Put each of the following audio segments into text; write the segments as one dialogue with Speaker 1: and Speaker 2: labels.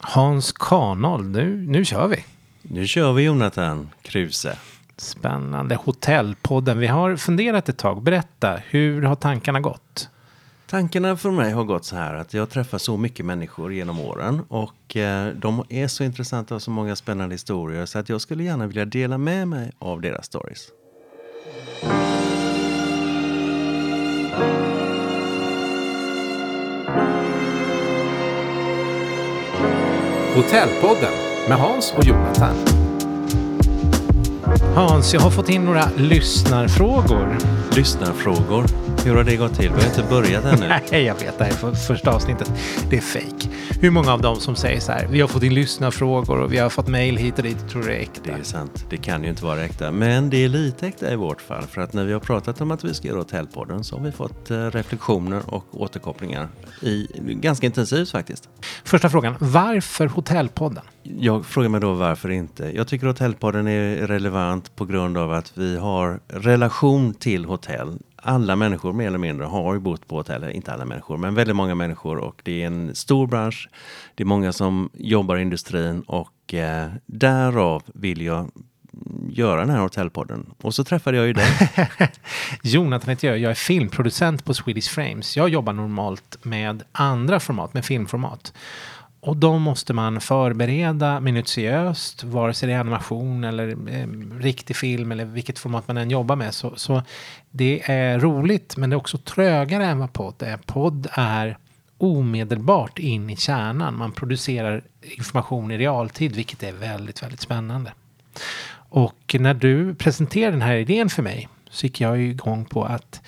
Speaker 1: Hans Kanold, nu, nu kör vi.
Speaker 2: Nu kör vi Jonathan Kruse.
Speaker 1: Spännande. Hotellpodden. Vi har funderat ett tag. Berätta, hur har tankarna gått?
Speaker 2: Tankarna för mig har gått så här att jag träffar så mycket människor genom åren och eh, de är så intressanta och så många spännande historier så att jag skulle gärna vilja dela med mig av deras stories.
Speaker 1: Hotellpodden med Hans och Jonathan. Hans, jag har fått in några lyssnarfrågor.
Speaker 2: Lyssnarfrågor. Hur har det gått till? Vi har inte börjat ännu.
Speaker 1: Nej, jag vet. Det här är för första avsnittet. Det är fake. Hur många av dem som säger så här, vi har fått in lyssnarfrågor och vi har fått mejl hit och dit, tror du det är äkta?
Speaker 2: Det är sant. Det kan ju inte vara äkta. Men det är lite äkta i vårt fall. För att när vi har pratat om att vi ska göra Hotellpodden så har vi fått eh, reflektioner och återkopplingar. I, ganska intensivt faktiskt.
Speaker 1: Första frågan, varför Hotellpodden?
Speaker 2: Jag frågar mig då varför inte. Jag tycker Hotellpodden är relevant på grund av att vi har relation till hotell. Alla människor mer eller mindre har ju bott på hotell, inte alla människor, men väldigt många människor och det är en stor bransch. Det är många som jobbar i industrin och eh, därav vill jag göra den här hotellpodden. Och så träffade jag ju dig.
Speaker 1: Jonathan heter jag, jag är filmproducent på Swedish Frames. Jag jobbar normalt med andra format, med filmformat. Och då måste man förbereda minutiöst, vare sig det är animation eller eh, riktig film eller vilket format man än jobbar med. Så, så det är roligt, men det är också trögare än vad podd är. Podd är omedelbart in i kärnan. Man producerar information i realtid, vilket är väldigt, väldigt spännande. Och när du presenterade den här idén för mig så gick jag igång på att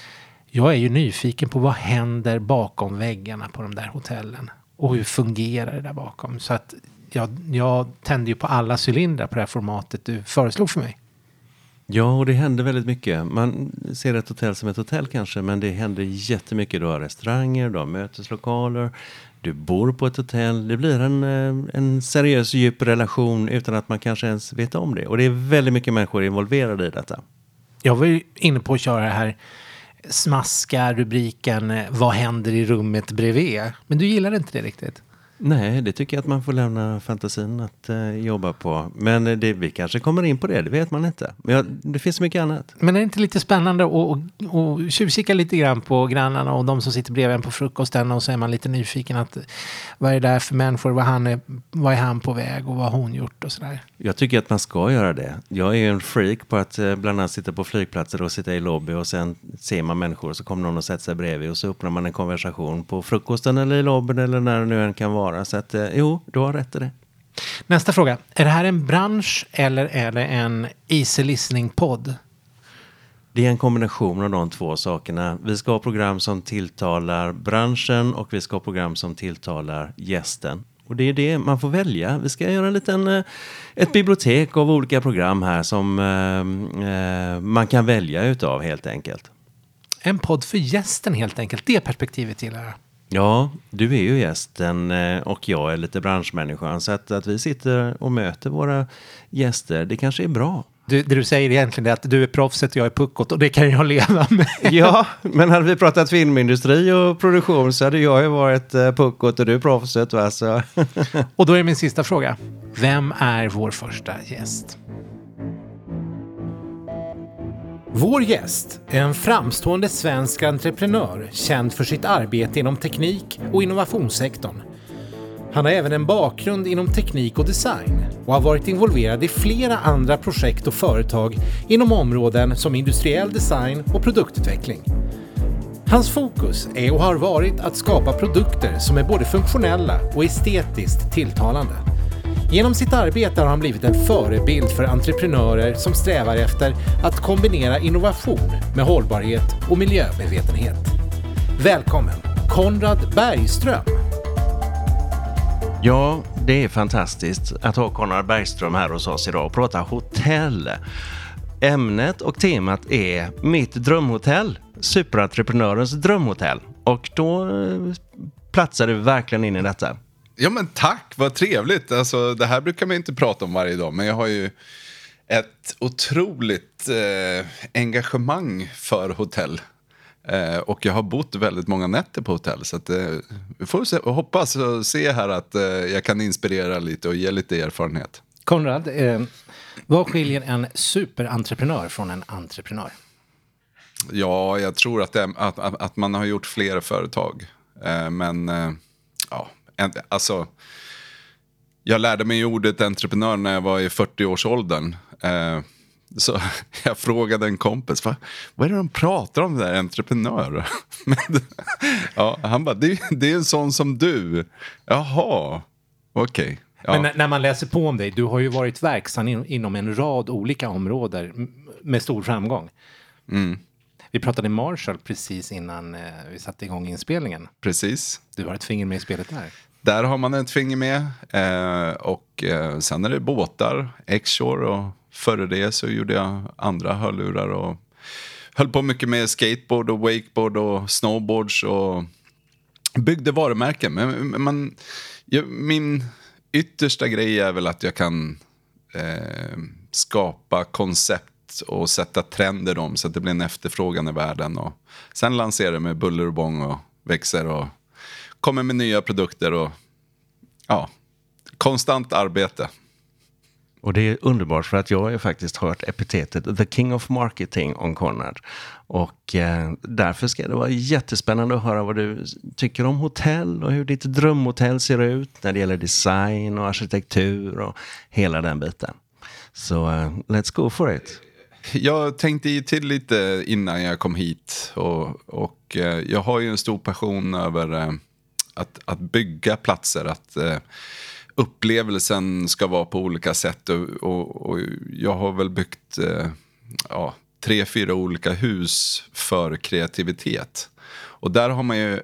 Speaker 1: jag är ju nyfiken på vad händer bakom väggarna på de där hotellen och hur fungerar det där bakom. Så att jag, jag tände ju på alla cylindrar på det här formatet du föreslog för mig.
Speaker 2: Ja, och det händer väldigt mycket. Man ser ett hotell som ett hotell kanske, men det händer jättemycket. Du har restauranger, du har möteslokaler, du bor på ett hotell. Det blir en, eh, en seriös, djup relation utan att man kanske ens vet om det. Och det är väldigt mycket människor involverade i detta.
Speaker 1: Jag var ju inne på att köra det här smaska rubriken eh, Vad händer i rummet bredvid? Men du gillar inte det riktigt?
Speaker 2: Nej, det tycker jag att man får lämna fantasin att eh, jobba på. Men eh, det, vi kanske kommer in på det, det vet man inte. Men ja, det finns mycket annat.
Speaker 1: Men är det inte lite spännande att, att tjuvkika lite grann på grannarna och de som sitter bredvid en på frukosten och så är man lite nyfiken att vad är det där för människor, vad, han är, vad är han på väg och vad har hon gjort och sådär.
Speaker 2: Jag tycker att man ska göra det. Jag är en freak på att eh, bland annat sitta på flygplatser och sitta i lobby och sen ser man människor och så kommer någon och sätter sig bredvid och så öppnar man en konversation på frukosten eller i lobbyn eller när det nu än kan vara. Så att eh, jo, du har rätt i det.
Speaker 1: Nästa fråga. Är det här en bransch eller är det en easy listening-podd?
Speaker 2: Det är en kombination av de två sakerna. Vi ska ha program som tilltalar branschen och vi ska ha program som tilltalar gästen. Och det är det man får välja. Vi ska göra en liten, eh, ett bibliotek av olika program här som eh, eh, man kan välja utav helt enkelt.
Speaker 1: En podd för gästen helt enkelt. Det perspektivet gillar jag.
Speaker 2: Ja, du är ju gästen eh, och jag är lite branschmänniskan. Så att, att vi sitter och möter våra gäster, det kanske är bra.
Speaker 1: Du, det du säger egentligen är att du är proffset och jag är puckot och det kan jag leva med.
Speaker 2: Ja, men hade vi pratat filmindustri och produktion så hade jag ju varit eh, puckot och du proffset. Va? Så.
Speaker 1: och då är min sista fråga. Vem är vår första gäst? Vår gäst är en framstående svensk entreprenör känd för sitt arbete inom teknik och innovationssektorn. Han har även en bakgrund inom teknik och design och har varit involverad i flera andra projekt och företag inom områden som industriell design och produktutveckling. Hans fokus är och har varit att skapa produkter som är både funktionella och estetiskt tilltalande. Genom sitt arbete har han blivit en förebild för entreprenörer som strävar efter att kombinera innovation med hållbarhet och miljömedvetenhet. Välkommen Konrad Bergström!
Speaker 2: Ja, det är fantastiskt att ha Konrad Bergström här hos oss idag och prata hotell. Ämnet och temat är mitt drömhotell, superentreprenörens drömhotell. Och då eh, platsar du verkligen in i detta.
Speaker 3: Ja men tack, vad trevligt. Alltså, det här brukar man inte prata om varje dag, men jag har ju ett otroligt eh, engagemang för hotell. Eh, och jag har bott väldigt många nätter på hotell. Så att, eh, vi får se, hoppas och se här att eh, jag kan inspirera lite och ge lite erfarenhet.
Speaker 1: Konrad, eh, vad skiljer en superentreprenör från en entreprenör?
Speaker 3: Ja, jag tror att, det, att, att, att man har gjort fler företag. Eh, men eh, ja, en, alltså. Jag lärde mig ordet entreprenör när jag var i 40-årsåldern. Eh, så jag frågade en kompis, vad, vad är det de pratar om där, entreprenör? Men, ja, han bara, det, det är en sån som du. Jaha, okej. Okay. Ja.
Speaker 1: Men när, när, man läser på om dig, du har ju varit verksam in, inom en rad olika områden med stor framgång.
Speaker 3: Mm.
Speaker 1: Vi pratade Marshall precis innan eh, vi satte igång inspelningen.
Speaker 3: Precis.
Speaker 1: Du har ett finger med i spelet där.
Speaker 3: Där har man ett finger med. Eh, och eh, sen är det båtar, X-Shore och före det så gjorde jag andra hörlurar och höll på mycket med skateboard och wakeboard och snowboards och byggde varumärken. Men man, jag, min yttersta grej är väl att jag kan eh, skapa koncept och sätta trender om så att det blir en efterfrågan i världen. Och sen det med buller och bång och växer och kommer med nya produkter och ja, konstant arbete.
Speaker 2: Och det är underbart för att jag har ju faktiskt hört epitetet The King of Marketing om Conrad. Och eh, därför ska det vara jättespännande att höra vad du tycker om hotell och hur ditt drömhotell ser ut när det gäller design och arkitektur och hela den biten. Så uh, let's go for it.
Speaker 3: Jag tänkte ju till lite innan jag kom hit och, och eh, jag har ju en stor passion över eh, att, att bygga platser. Att eh, upplevelsen ska vara på olika sätt. Och, och, och jag har väl byggt ja, tre, fyra olika hus för kreativitet. Och där har man ju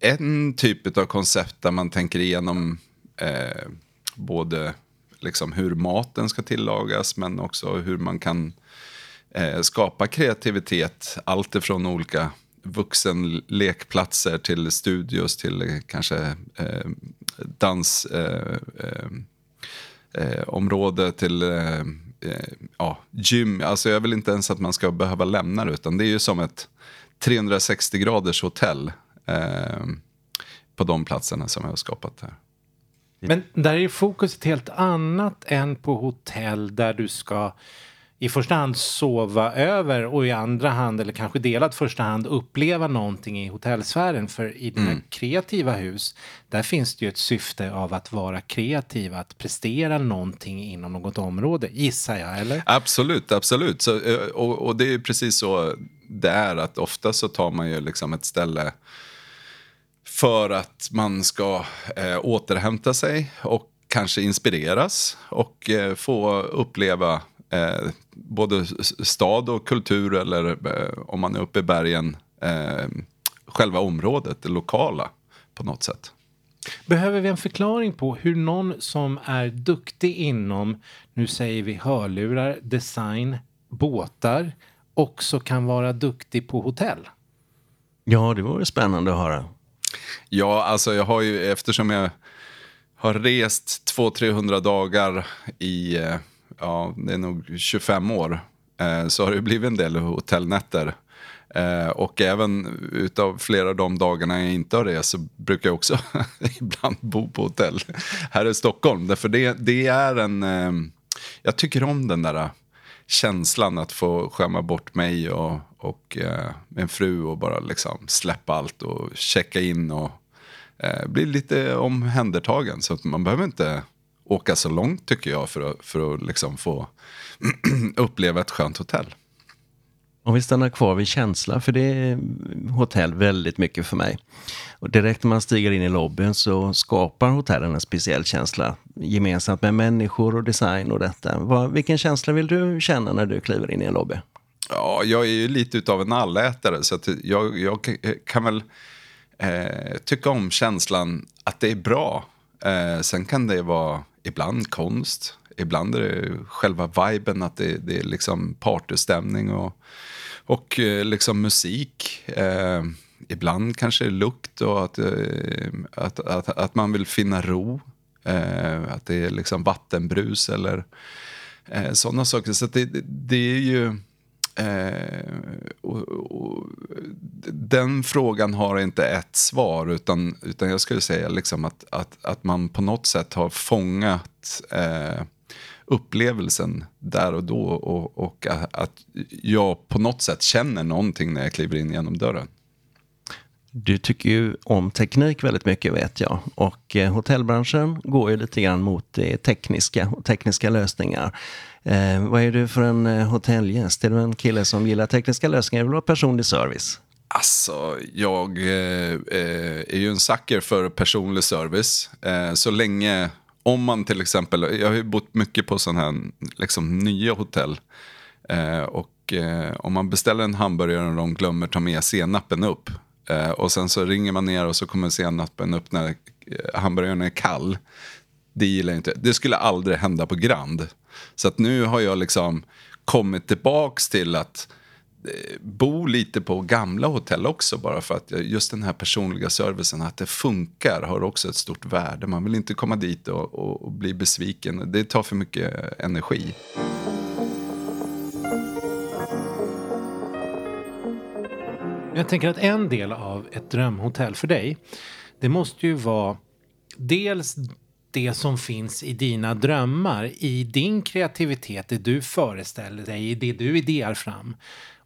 Speaker 3: en typ av koncept där man tänker igenom eh, både liksom hur maten ska tillagas men också hur man kan eh, skapa kreativitet. Allt ifrån olika vuxenlekplatser till studios till eh, kanske eh, dansområde eh, eh, eh till eh, eh, ja, gym. Alltså jag vill inte ens att man ska behöva lämna det utan det är ju som ett 360 graders hotell på de platserna som jag har skapat här.
Speaker 1: Men där är fokus ett helt annat än på hotell där du ska i första hand sova över och i andra hand, eller kanske delat första hand, uppleva någonting i hotellsfären. För i dina mm. kreativa hus, där finns det ju ett syfte av att vara kreativ, att prestera någonting inom något område, gissar jag, eller?
Speaker 3: Absolut, absolut. Så, eh, och, och det är precis så det är, att ofta så tar man ju liksom ett ställe för att man ska eh, återhämta sig och kanske inspireras och eh, få uppleva eh, både stad och kultur eller eh, om man är uppe i bergen, eh, själva området, det lokala på något sätt.
Speaker 1: Behöver vi en förklaring på hur någon som är duktig inom, nu säger vi hörlurar, design, båtar, också kan vara duktig på hotell?
Speaker 2: Ja, det vore spännande att höra.
Speaker 3: Ja, alltså jag har ju, eftersom jag har rest 200-300 dagar i, eh, ja, det är nog 25 år, eh, så har det blivit en del hotellnätter. Eh, och även utav flera av de dagarna jag inte har rest så brukar jag också ibland bo på hotell här i Stockholm. Därför det, det är en, eh, jag tycker om den där känslan att få skämma bort mig och, och eh, min fru och bara liksom släppa allt och checka in och eh, bli lite omhändertagen. Så att man behöver inte åka så långt tycker jag för att, för att liksom få uppleva ett skönt hotell.
Speaker 2: Om vi stannar kvar vid känsla, för det är hotell väldigt mycket för mig. Och direkt när man stiger in i lobbyn så skapar hotellen en speciell känsla gemensamt med människor och design och detta. Vad, vilken känsla vill du känna när du kliver in i en lobby?
Speaker 3: Ja, jag är ju lite av en allätare så att jag, jag kan väl eh, tycka om känslan att det är bra. Eh, sen kan det vara ibland konst, ibland är det själva viben, att det, det är liksom partystämning och, och eh, liksom musik. Eh, ibland kanske lukt och att, eh, att, att, att, man vill finna ro. Eh, att det är liksom vattenbrus eller eh, sådana saker. Så det, det, är ju Eh, och, och, den frågan har inte ett svar, utan, utan jag skulle säga liksom att, att, att man på något sätt har fångat eh, upplevelsen där och då och, och att jag på något sätt känner någonting när jag kliver in genom dörren.
Speaker 2: Du tycker ju om teknik väldigt mycket vet jag. Och eh, hotellbranschen går ju lite grann mot det tekniska och tekniska lösningar. Eh, vad är du för en eh, hotellgäst? Är du en kille som gillar tekniska lösningar eller vill ha personlig service?
Speaker 3: Alltså, jag eh, eh, är ju en sucker för personlig service. Eh, så länge, om man till exempel, jag har ju bott mycket på sådana här liksom, nya hotell. Eh, och eh, om man beställer en hamburgare och de glömmer ta med senapen upp. Eh, och sen så ringer man ner och så kommer senapen upp när eh, hamburgaren är kall. Det gillar jag inte. Det skulle aldrig hända på Grand. Så att nu har jag liksom kommit tillbaks till att eh, Eh, bo lite på gamla hotell också bara för att just den här personliga servicen, att det funkar, har också ett stort värde. Man vill inte komma dit och, och, och bli besviken. Det tar för mycket energi.
Speaker 1: Jag tänker att en del av ett drömhotell för dig, det måste ju vara dels det som finns i dina drömmar, i din kreativitet, det du föreställer dig, det du idéar fram.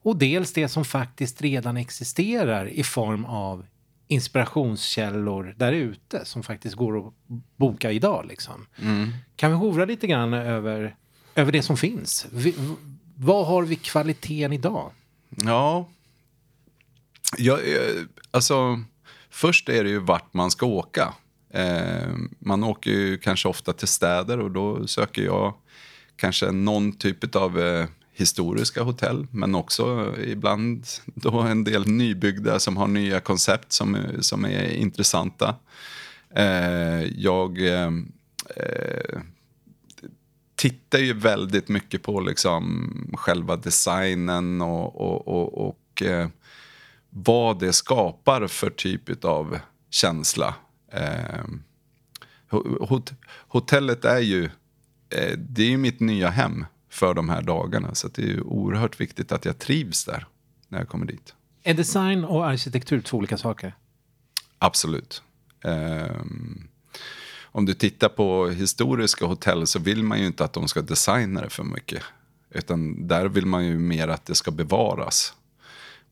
Speaker 1: Och dels det som faktiskt redan existerar i form av inspirationskällor där ute som faktiskt går att boka idag. Liksom. Mm. Kan vi hovra lite grann över, över det som finns? Vi, vad har vi kvaliteten idag?
Speaker 3: Ja, ja alltså först är det ju vart man ska åka. Eh, man åker ju kanske ofta till städer och då söker jag kanske någon typ av eh, historiska hotell men också ibland då en del nybyggda som har nya koncept som, som är intressanta. Eh, jag eh, tittar ju väldigt mycket på liksom själva designen och, och, och, och eh, vad det skapar för typ av känsla. Eh, hot hotellet är ju, eh, det är ju mitt nya hem för de här dagarna. Så det är ju oerhört viktigt att jag trivs där när jag kommer dit.
Speaker 1: Är design och arkitektur två olika saker?
Speaker 3: Absolut. Eh, om du tittar på historiska hotell så vill man ju inte att de ska designa det för mycket. Utan där vill man ju mer att det ska bevaras.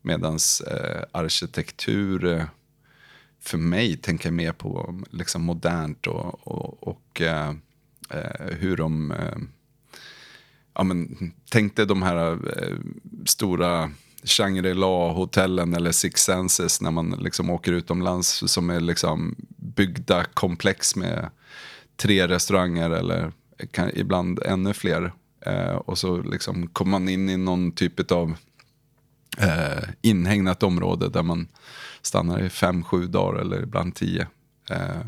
Speaker 3: Medan eh, arkitektur eh, för mig tänker mer på liksom modernt och, och, och eh, eh, hur de... Eh, ja, men, tänk dig de här eh, stora Shangri-La-hotellen eller Six Senses när man liksom åker utomlands som är liksom byggda komplex med tre restauranger eller kan, ibland ännu fler. Eh, och så liksom kommer man in i någon typ av eh, inhägnat område där man stannar i fem, sju dagar eller ibland tio. Eh,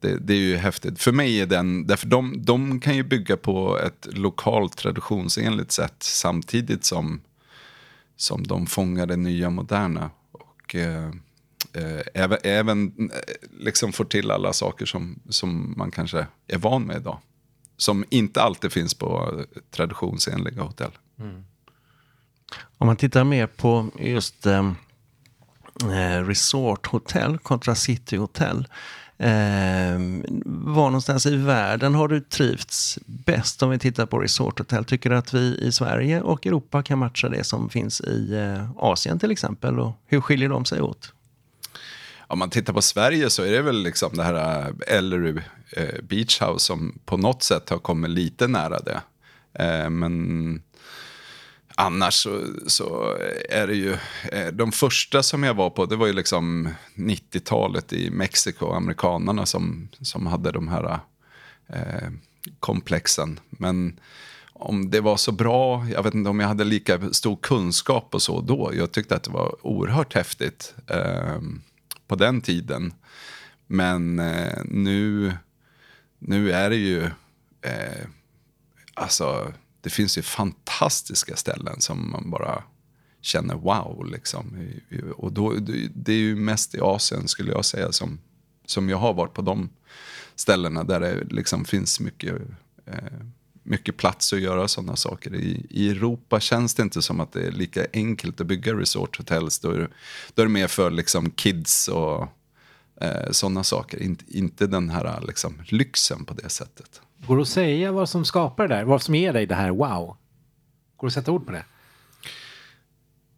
Speaker 3: det, det, är ju häftigt. För mig är den, därför de, de kan ju bygga på ett lokalt traditionsenligt sätt samtidigt som, som de fångar det nya moderna. Och eh, eh, även, även eh, liksom får till alla saker som, som man kanske är van med idag. Som inte alltid finns på eh, traditionsenliga hotell. Mm.
Speaker 2: Om man tittar mer på just eh, eh, resorthotell kontra cityhotell. Eh, var någonstans i världen har du trivts bäst om vi tittar på resorthotell? Tycker du att vi i Sverige och Europa kan matcha det som finns i eh, Asien till exempel? Och hur skiljer de sig åt?
Speaker 3: Om man tittar på Sverige så är det väl liksom det här eh, Ellery eh, Beach House som på något sätt har kommit lite nära det. Eh, men annars så, så, är det ju, eh, de första som jag var på, det var ju liksom 90-talet i Mexiko, amerikanerna som, som hade de här eh, komplexen. Men om det var så bra, jag vet inte om jag hade lika stor kunskap och så då. Jag tyckte att det var oerhört häftigt eh, på den tiden. Men eh, nu, nu är det ju, eh, alltså det finns ju fantastiska ställen som man bara känner wow. Liksom. Och då, det är ju mest i Asien skulle jag säga som, som jag har varit på de ställena där det liksom finns mycket, eh, mycket plats att göra sådana saker. I, I Europa känns det inte som att det är lika enkelt att bygga resorthotels. Då är, då är det mer för liksom kids och eh, sådana saker. Inte, inte den här liksom, lyxen på det sättet.
Speaker 1: Går det att säga vad som skapar det där? Vad som ger dig det här wow? Går det att sätta ord på det?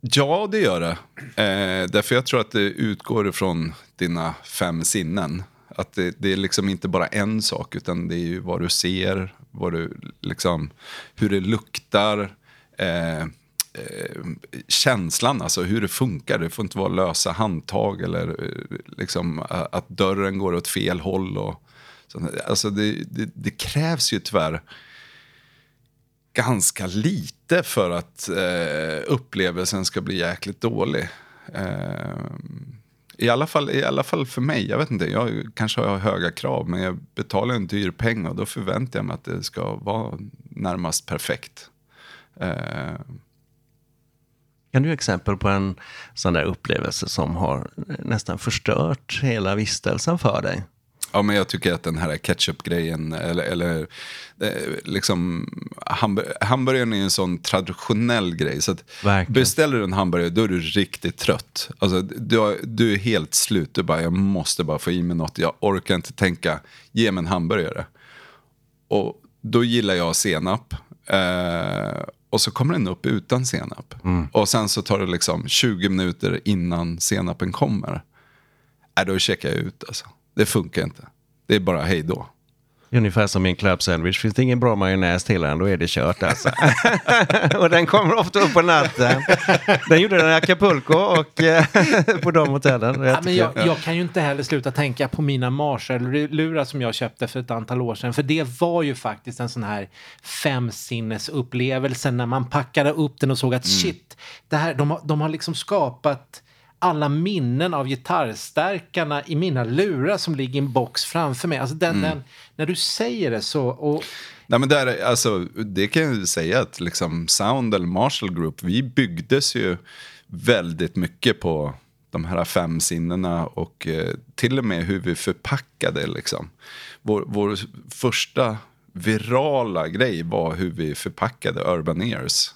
Speaker 3: Ja, det gör det. Eh, därför jag tror att det utgår ifrån dina fem sinnen. Att det, det är liksom inte bara en sak, utan det är ju vad du ser, vad du, liksom, hur det luktar, eh, eh, känslan, alltså hur det funkar. Det får inte vara lösa handtag eller eh, liksom, att dörren går åt fel håll. Och, alltså det, det, det krävs ju tyvärr ganska lite för att eh, upplevelsen ska bli jäkligt dålig. Eh, i, alla fall, I alla fall för mig. Jag vet inte, jag kanske har höga krav men jag betalar en dyr peng och då förväntar jag mig att det ska vara närmast perfekt. Eh,
Speaker 2: Kan du ge exempel på en sån där upplevelse som har eh, nästan förstört hela vistelsen för dig?
Speaker 3: Ja, men jag tycker att den här ketchup-grejen, eller, eller eh, liksom, hamburg hamburgaren är en sån traditionell grej. Så beställer du en hamburgare, då är du riktigt trött. Alltså, du, har- du är helt slut. Du bara, jag måste bara få i mig något. Jag orkar inte tänka, ge mig en hamburgare. Och då gillar jag senap. Eh, och så kommer den upp utan senap. Och sen så tar det liksom 20 minuter innan senapen kommer. Äh, då checkar jag ut alltså. Det funkar inte. Det är bara hej då.
Speaker 2: Ungefär som i en club sandwich. Finns det ingen bra majonnäs till den, då är det kört alltså. och den kommer ofta upp på natten. Den gjorde den i Acapulco och eh, på de hotellen.
Speaker 1: Ja, men jag, jag kan ju inte heller sluta tänka på mina Marshall-lurar som jag köpte för ett antal år sedan. För det var ju faktiskt en sån här femsinnesupplevelse när man packade upp den och såg att shit, det här, de, har, de har liksom skapat alla minnen av gitarrstärkarna i mina lurar som ligger i en box framför mig. Alltså den, den, när du säger det så... Och,
Speaker 3: Nej, men där, är- alltså, det kan jag säga att liksom Sound eller Marshall Group, vi byggdes ju väldigt mycket på de här fem sinnena och eh, till och med hur vi förpackade. Liksom. Vår, vår första virala grej var hur vi förpackade Urban Ears.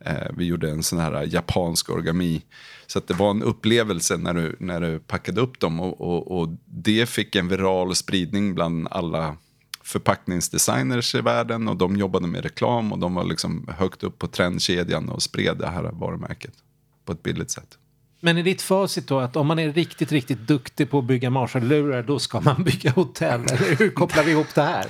Speaker 3: Eh, vi gjorde en sån här japansk origami. Så att det var en upplevelse när du, när du packade upp dem. Och, och, och det fick en viral spridning bland alla förpackningsdesigners i världen. Och de jobbade med reklam och de var liksom högt upp på trendkedjan och spred det här varumärket på ett billigt sätt.
Speaker 1: men är ditt facit då att om man är riktigt, riktigt duktig på att bygga Marshall-lurar då ska man bygga hotell? Eller hur kopplar vi ihop det här?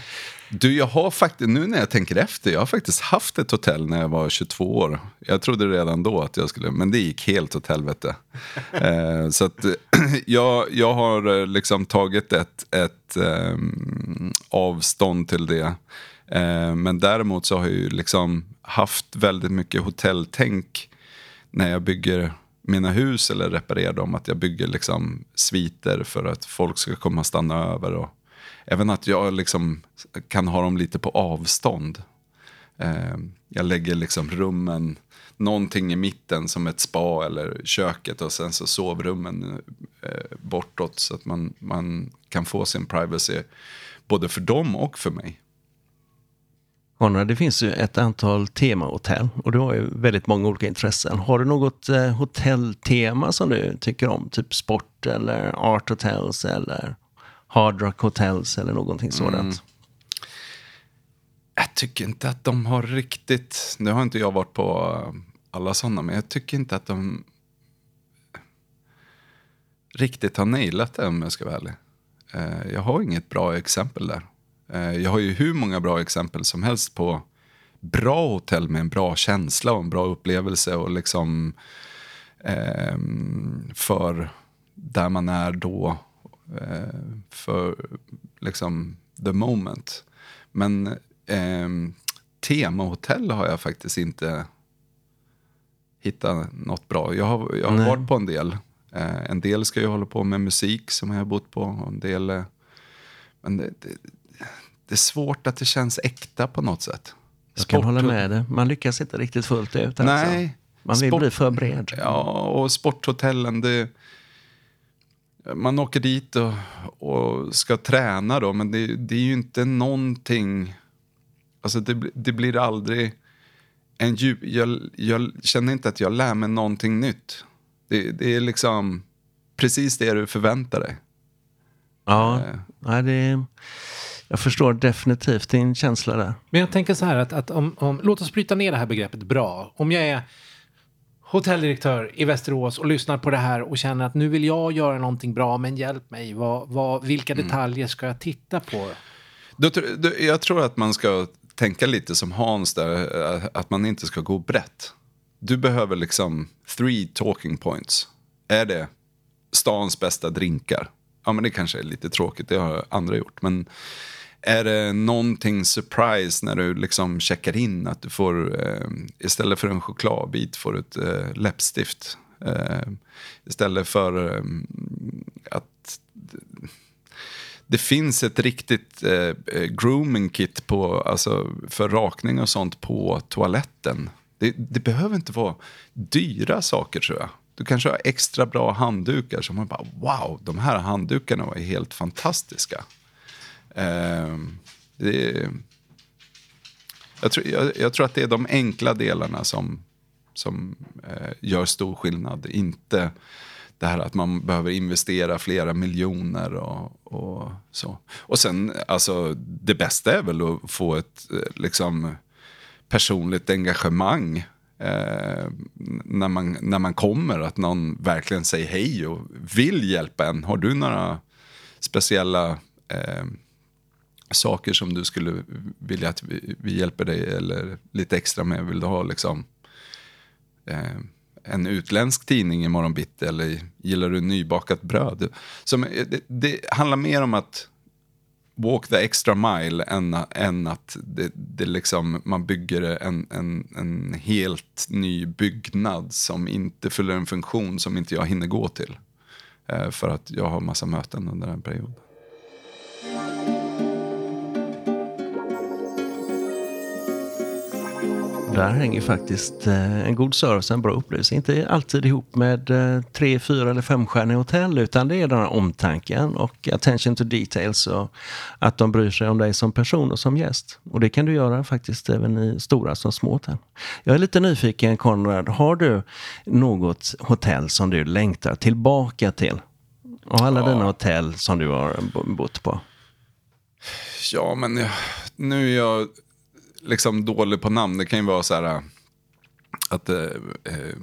Speaker 3: Du, jag har faktiskt, nu när jag tänker efter, jag har faktiskt haft ett hotell när jag var 22 år. Jag trodde redan då att jag skulle, men det gick helt åt helvete. eh, så att jag, jag har eh, liksom tagit ett, ett ehm, avstånd till det. Eh, men däremot så har jag ju liksom haft väldigt mycket hotelltänk när jag bygger mina hus eller reparerar dem. Att jag bygger liksom sviter för att folk ska komma och stanna över. Och även att jag liksom kan ha dem lite på avstånd. Eh, jag lägger liksom rummen, någonting i mitten som ett spa eller köket och sen så sovrummen eh, bortåt så att man, man kan få sin privacy både för dem och för mig.
Speaker 2: Det finns ju ett antal temahotell och du har ju väldigt många olika intressen. Har du något eh, hotelltema som du tycker om? Typ sport eller art hotels eller hard rock hotels eller någonting sådant? Mm.
Speaker 3: Jag tycker inte att de har riktigt... Nu har inte jag varit på eh, alla sådana, men jag tycker inte att de riktigt har nailat det om jag ska vara ärlig. Eh, jag har inget bra exempel där. Eh, jag har ju hur många bra exempel som helst på bra hotell med en bra känsla och en bra upplevelse och liksom eh, för där man är då eh, För liksom the moment. Men ehm, temahotell har jag faktiskt inte hittat något bra. Jag har, jag har
Speaker 2: Nej.
Speaker 3: varit på en del. Eh, en del ska ju hålla på med musik som jag har bott på. Och en del, eh, men det, det, det är svårt att det känns äkta på något sätt.
Speaker 2: Jag kan
Speaker 3: Sport-
Speaker 2: hålla med dig. Man lyckas inte riktigt fullt ut. Alltså.
Speaker 3: Nej.
Speaker 2: Man vill
Speaker 3: Sport-
Speaker 2: bli för bred.
Speaker 3: Ja, och sporthotellen, det... Man åker dit och, och ska träna då, men det, det är ju inte någonting... Alltså det, det blir aldrig en djup... Jag, jag känner inte att jag lär mig någonting nytt. Det, det är liksom precis det du förväntar dig.
Speaker 2: Ja, nej, det, jag förstår definitivt din känsla där.
Speaker 1: Men jag tänker så här att, att om, om, låt oss bryta ner det här begreppet bra. Om jag är hotelldirektör i Västerås och lyssnar på det här och känner att nu vill jag göra någonting bra, men hjälp mig. Vad, vad, vilka detaljer ska jag titta på?
Speaker 3: Då, då, jag tror att man ska tänka lite som Hans där, eh, att man inte ska gå brett. Du behöver liksom three talking points. Är det stans bästa drinkar? Ja, men det kanske är lite tråkigt, det har andra gjort. Men är det någonting surprise när du liksom checkar in att du får, eh, istället för en chokladbit får du ett eh, läppstift. Eh, istället för eh, att det finns ett riktigt eh, eh, grooming kit på, alltså, för rakning och sånt på toaletten. Det, det behöver inte vara dyra saker tror jag. Du kanske har extra bra handdukar som man bara wow, de här handdukarna var helt fantastiska. Eh, det, jag, tror, jag, jag tror att det är de enkla delarna som, som eh, gör stor skillnad. Inte det här att man behöver investera flera miljoner och, och så. Och sen, alltså det bästa är väl att få ett eh, liksom personligt engagemang eh, när, man, när man kommer. Att någon verkligen säger hej och vill hjälpa en. Har du några speciella eh, saker som du skulle vilja att vi, vi hjälper dig eller lite extra med? Vill du ha liksom eh, en utländsk tidning i bitti eller gillar du nybakat bröd? Som, eh, det, det handlar mer om att walk the extra mile än, än att det, det liksom, man bygger en, en, en helt ny byggnad som inte fyller en funktion som inte jag hinner gå till. Eh, för att jag har massa möten under den perioden.
Speaker 2: Där hänger faktiskt eh, en god service, en bra upplevelse. Inte alltid ihop med eh, tre, fyra eller femstjärniga hotell utan det är den här omtanken och attention to details och att de bryr sig om dig som person och som gäst. Och det kan du göra faktiskt även i stora som små hotell. Jag är lite nyfiken Konrad, har du något hotell som du längtar tillbaka till? Och alla
Speaker 3: Ja.
Speaker 2: dina hotell som du har bo- bott på?
Speaker 3: Ja, men jag, nu är jag liksom dålig på namn. Det kan ju vara så här äh, att eh, eh,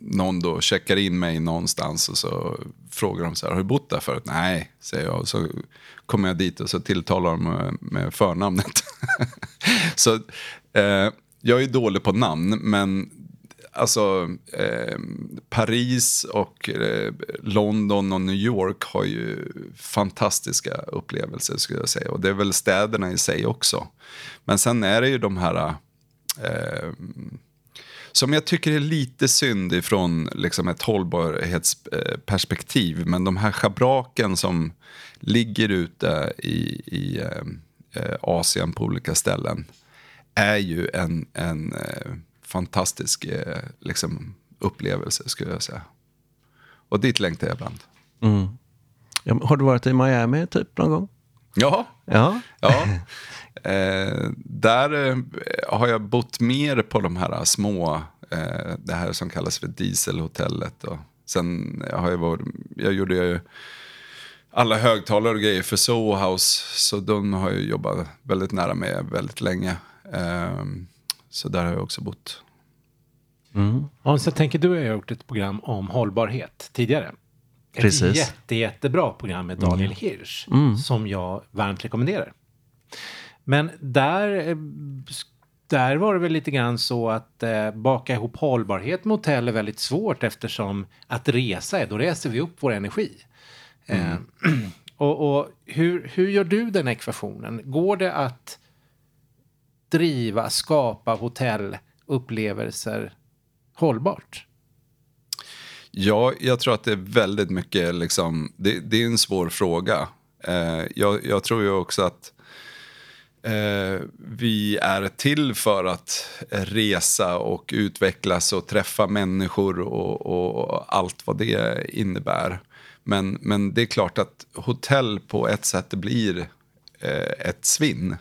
Speaker 3: någon då checkar in mig någonstans och så frågar de så här, har du bott där förut? Nej, säger jag. Och så kommer jag dit och så tilltalar de med, med förnamnet. så eh, jag är dålig på namn, men alltså eh, Paris och eh, London och New York har ju fantastiska upplevelser skulle jag säga. Och det är väl städerna i sig också. Men sen är det ju de här eh, som jag tycker är lite synd ifrån liksom ett hållbarhetsperspektiv. Men de här schabraken som ligger ute i, i eh, eh Asien på olika ställen är ju en, en eh, fantastisk eh, liksom, upplevelse skulle jag säga. Och dit längtar jag ibland.
Speaker 2: Mm. Ja, Har du varit i Miami typ någon gång?
Speaker 3: Ja,
Speaker 2: Ja.
Speaker 3: ja. Eh, där eh, har jag bott mer på de här små, eh, det här som kallas för dieselhotellet. Och sen har jag varit, jag gjorde ju alla högtalare och grejer för Soho House. Så de har jag jobbat väldigt nära med väldigt länge. Eh, så där har jag också bott.
Speaker 2: Mm.
Speaker 1: Hans, jag tänker du har gjort ett program om hållbarhet tidigare. Ett
Speaker 2: Precis.
Speaker 1: jätte, jättebra program med Daniel Hirsch som jag varmt rekommenderar. Men där, eh, där var det väl lite grann så att eh, baka ihop hållbarhet med hotell är väldigt svårt eftersom att resa är, då reser vi upp vår energi. Eh, och och hur, hur gör du den ekvationen? Går det att driva, skapa hotellupplevelser hållbart?
Speaker 3: Ja, jag tror att det är väldigt mycket, liksom, det, det är en svår fråga. Eh, jag, jag tror ju också att eh, vi är till för att resa och utvecklas och träffa människor och, och allt vad det innebär. Men, men det är klart att hotell på ett sätt blir eh, ett svinn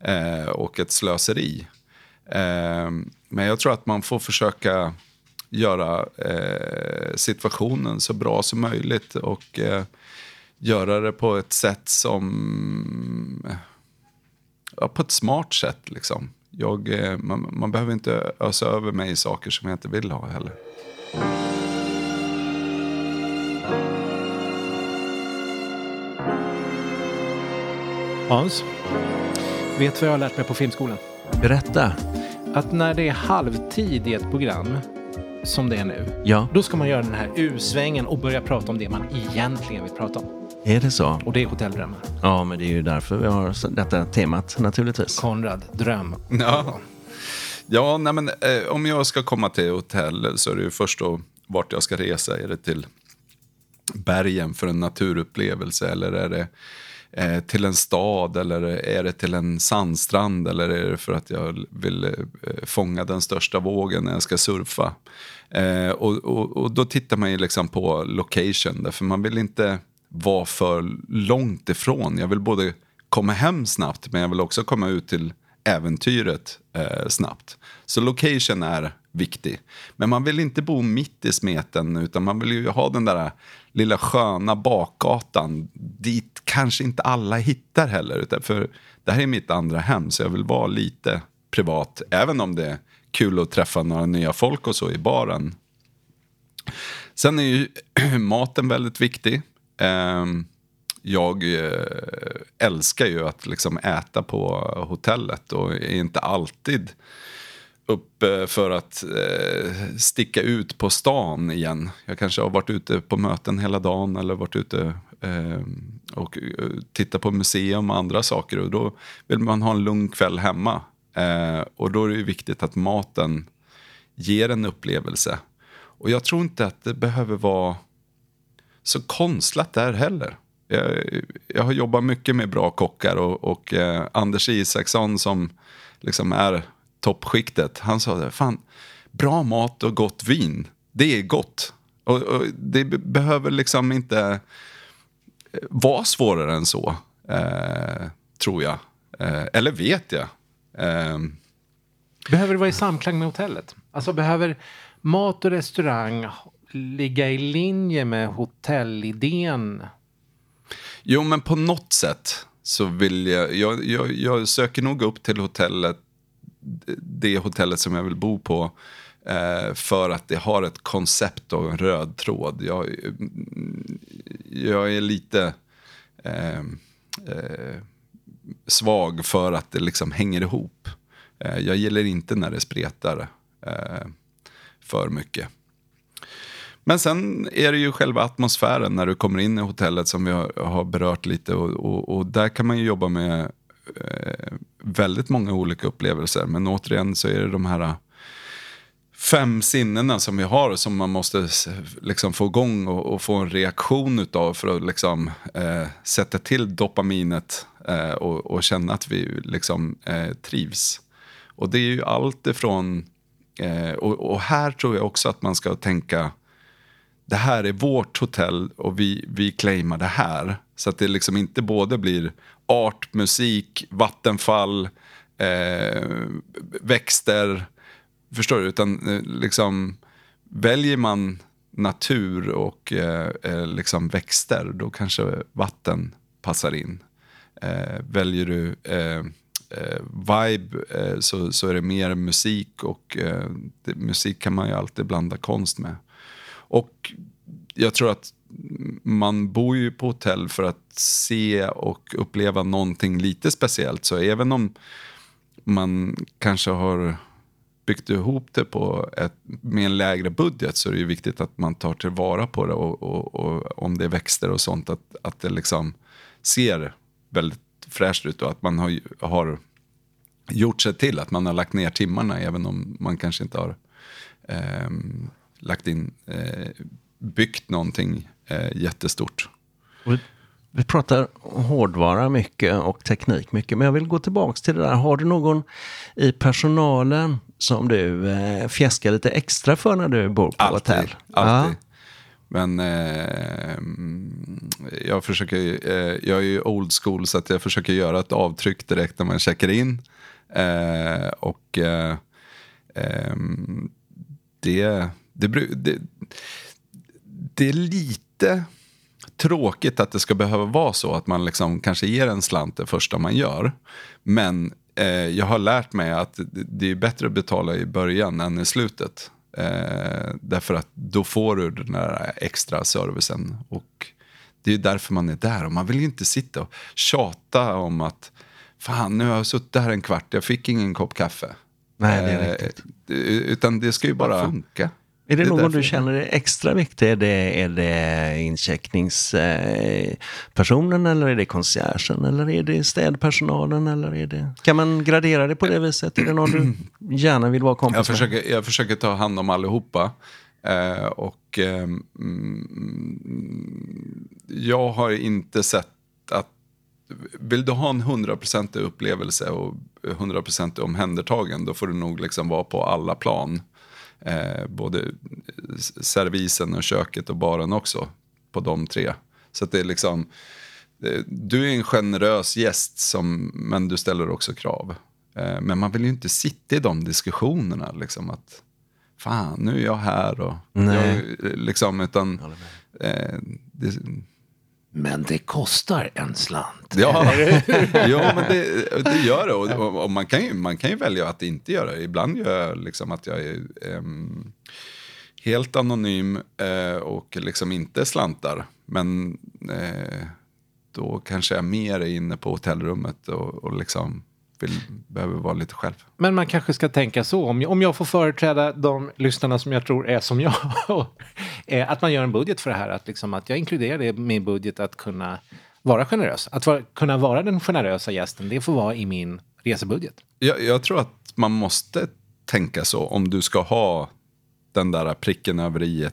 Speaker 3: eh, och ett slöseri. Eh, men jag tror att man får försöka göra eh, situationen så bra som möjligt och eh, göra det på ett sätt som... Ja, på ett smart sätt liksom. Jag, eh, man, man behöver inte ösa över mig saker som jag inte vill ha heller.
Speaker 1: Hans, vet du vad jag har lärt mig på Filmskolan?
Speaker 2: Berätta.
Speaker 1: Att när det är halvtid i ett program, som det är nu,
Speaker 2: Ja,
Speaker 1: då ska man göra den här U-svängen och börja prata om det man egentligen vill prata om.
Speaker 2: är det så?
Speaker 1: Och det är hotelldrömmar.
Speaker 2: Ja, men det är ju därför vi har detta temat naturligtvis.
Speaker 1: Konrad, dröm.
Speaker 3: Ja. Ja, nej men, eh, om jag ska komma till hotell så är det ju först då vart jag ska resa. Är det till bergen för en naturupplevelse eller är det eh, till en stad eller är det till en sandstrand eller är det för att jag vill eh, fånga den största vågen när jag ska surfa? Eh, och, och, och då tittar man ju liksom på location, därför man vill inte vara för långt ifrån. Jag vill både komma hem snabbt men jag vill också komma ut till äventyret eh, snabbt. Så location är viktig. Men man vill inte bo mitt i smeten utan man vill ju ha den där lilla sköna bakgatan dit kanske inte alla hittar heller. Utan för det här är mitt andra hem så jag vill vara lite privat. Även om det är kul att träffa några nya folk och så i baren. Sen är ju maten väldigt viktig. Ehm, jag eh, älskar ju att liksom äta på hotellet och är inte alltid upp eh, för att eh, sticka ut på stan igen. Jag kanske har varit ute på möten hela dagen eller varit ute eh, och eh, tittat på museum och andra saker. Och då vill man ha en lugn kväll hemma. Eh, och då är det ju viktigt att maten ger en upplevelse. Och jag tror inte att det behöver vara så konstlat där heller. Jag, jag har jobbat mycket med bra kockar och, och eh, Anders Isaksson som liksom är toppskiktet. Han sa det, fan, bra mat och gott vin, det är gott. Och, och det be- behöver liksom inte eh, vara svårare än så, eh, tror jag. Eh, eller vet jag. Eh,
Speaker 1: Behöver det vara i samklang med hotellet? Alltså behöver mat och restaurang ligga i linje med hotellidén?
Speaker 3: Jo, men på något sätt så vill jag, jag, jag, jag söker nog upp till hotellet, det hotellet som jag vill bo på. Eh, för att det har ett koncept och en röd tråd. Jag, mm, jag är lite eh, eh, svag för att det liksom hänger ihop. Eh, jag gillar inte när det spretar eh, för mycket. Men sen är det ju själva atmosfären när du kommer in i hotellet som vi har, har berört lite. Och, och, och där kan man ju jobba med Eh, väldigt många olika upplevelser. Men återigen så är det de här eh, fem sinnena som vi har som man måste liksom få igång och, och få en reaktion utav för att liksom, eh, sätta till dopaminet eh, och, och känna att vi liksom, eh, trivs. Och det är ju allt ifrån... Eh, och, och här tror jag också att man ska tänka det här är vårt hotell och vi, vi claimar det här. Så att det liksom inte både blir art, musik, vattenfall, eh, växter. Förstår du? Utan eh, liksom väljer man natur och eh, eh liksom växter, då kanske vatten passar in. Eh, väljer du eh, eh, vibe eh, så, så är det mer musik och eh, det, musik kan man ju alltid blanda konst med. Och jag tror att man bor ju på hotell för att se och uppleva någonting lite speciellt. Så även om man kanske har byggt ihop det på ett, med en lägre budget så är det ju viktigt att man tar tillvara på det och, och, och om det är växter och sånt att, att det liksom ser väldigt fräscht ut och att man har, har gjort sig till att man har lagt ner timmarna även om man kanske inte har eh, lagt in, eh, byggt någonting eh, jättestort.
Speaker 2: Och Vi pratar hårdvara mycket och teknik mycket, men jag vill gå tillbaka till det där. Har du någon i personalen som du eh, fjäskar lite extra för när du bor på
Speaker 3: Alltid.
Speaker 2: hotell?
Speaker 3: alltid. Men eh, jag försöker, eh, jag är ju old school så att jag försöker göra ett avtryck direkt när man checkar in. Eh, och eh, ehm, det, det, det, det är lite tråkigt att det ska behöva vara så att man liksom kanske ger en slant det första man gör. Men eh, jag har lärt mig att det är bättre att betala i början än i slutet. Eh, därför att då får du den där extra servicen. Och det är därför man är där. Och man vill ju inte sitta och tjata om att fan nu har jag suttit här en kvart, jag fick ingen kopp kaffe.
Speaker 2: Nej, det är riktigt.
Speaker 3: Eh, utan det ska ju bara funka.
Speaker 2: Är det, det någon du känner är extra viktig? Är det, är det incheckningspersonen eller är det conciergen eller är det städpersonalen? Eller är det... Kan man gradera det på det viset? Är det någon du gärna vill vara kompis
Speaker 3: jag försöker, med? Jag försöker ta hand om allihopa. Eh, och eh, jag har inte sett att vill du ha en hundraprocentig upplevelse och hundraprocentig omhändertagen då får du nog liksom vara på alla plan. Eh, både servisen och köket och baren också. På de tre. Så det är liksom, du är en generös gäst som, men du ställer också krav. Eh, men man vill ju inte sitta i de diskussionerna. Liksom att, Fan, nu är jag här. Och. Jag, liksom, utan, eh, det,
Speaker 1: men det kostar en slant.
Speaker 3: Ja, ja men det, det gör det. Och, och, man, kan ju, man kan ju välja att inte göra det. Ibland gör jag liksom att jag är um, helt anonym uh, och liksom inte slantar. Men uh, då kanske jag mer är inne på hotellrummet och, och liksom vill, behöver vara lite själv.
Speaker 1: Men man kanske ska tänka så, om jag, om jag får företräda de lyssnarna som jag tror är som jag, att man gör en budget för det här, att, liksom, att jag inkluderar det i min budget att kunna vara generös. Att vara, kunna vara den generösa gästen, det får vara i min resebudget.
Speaker 3: Jag, jag tror att man måste tänka så om du ska ha den där pricken över i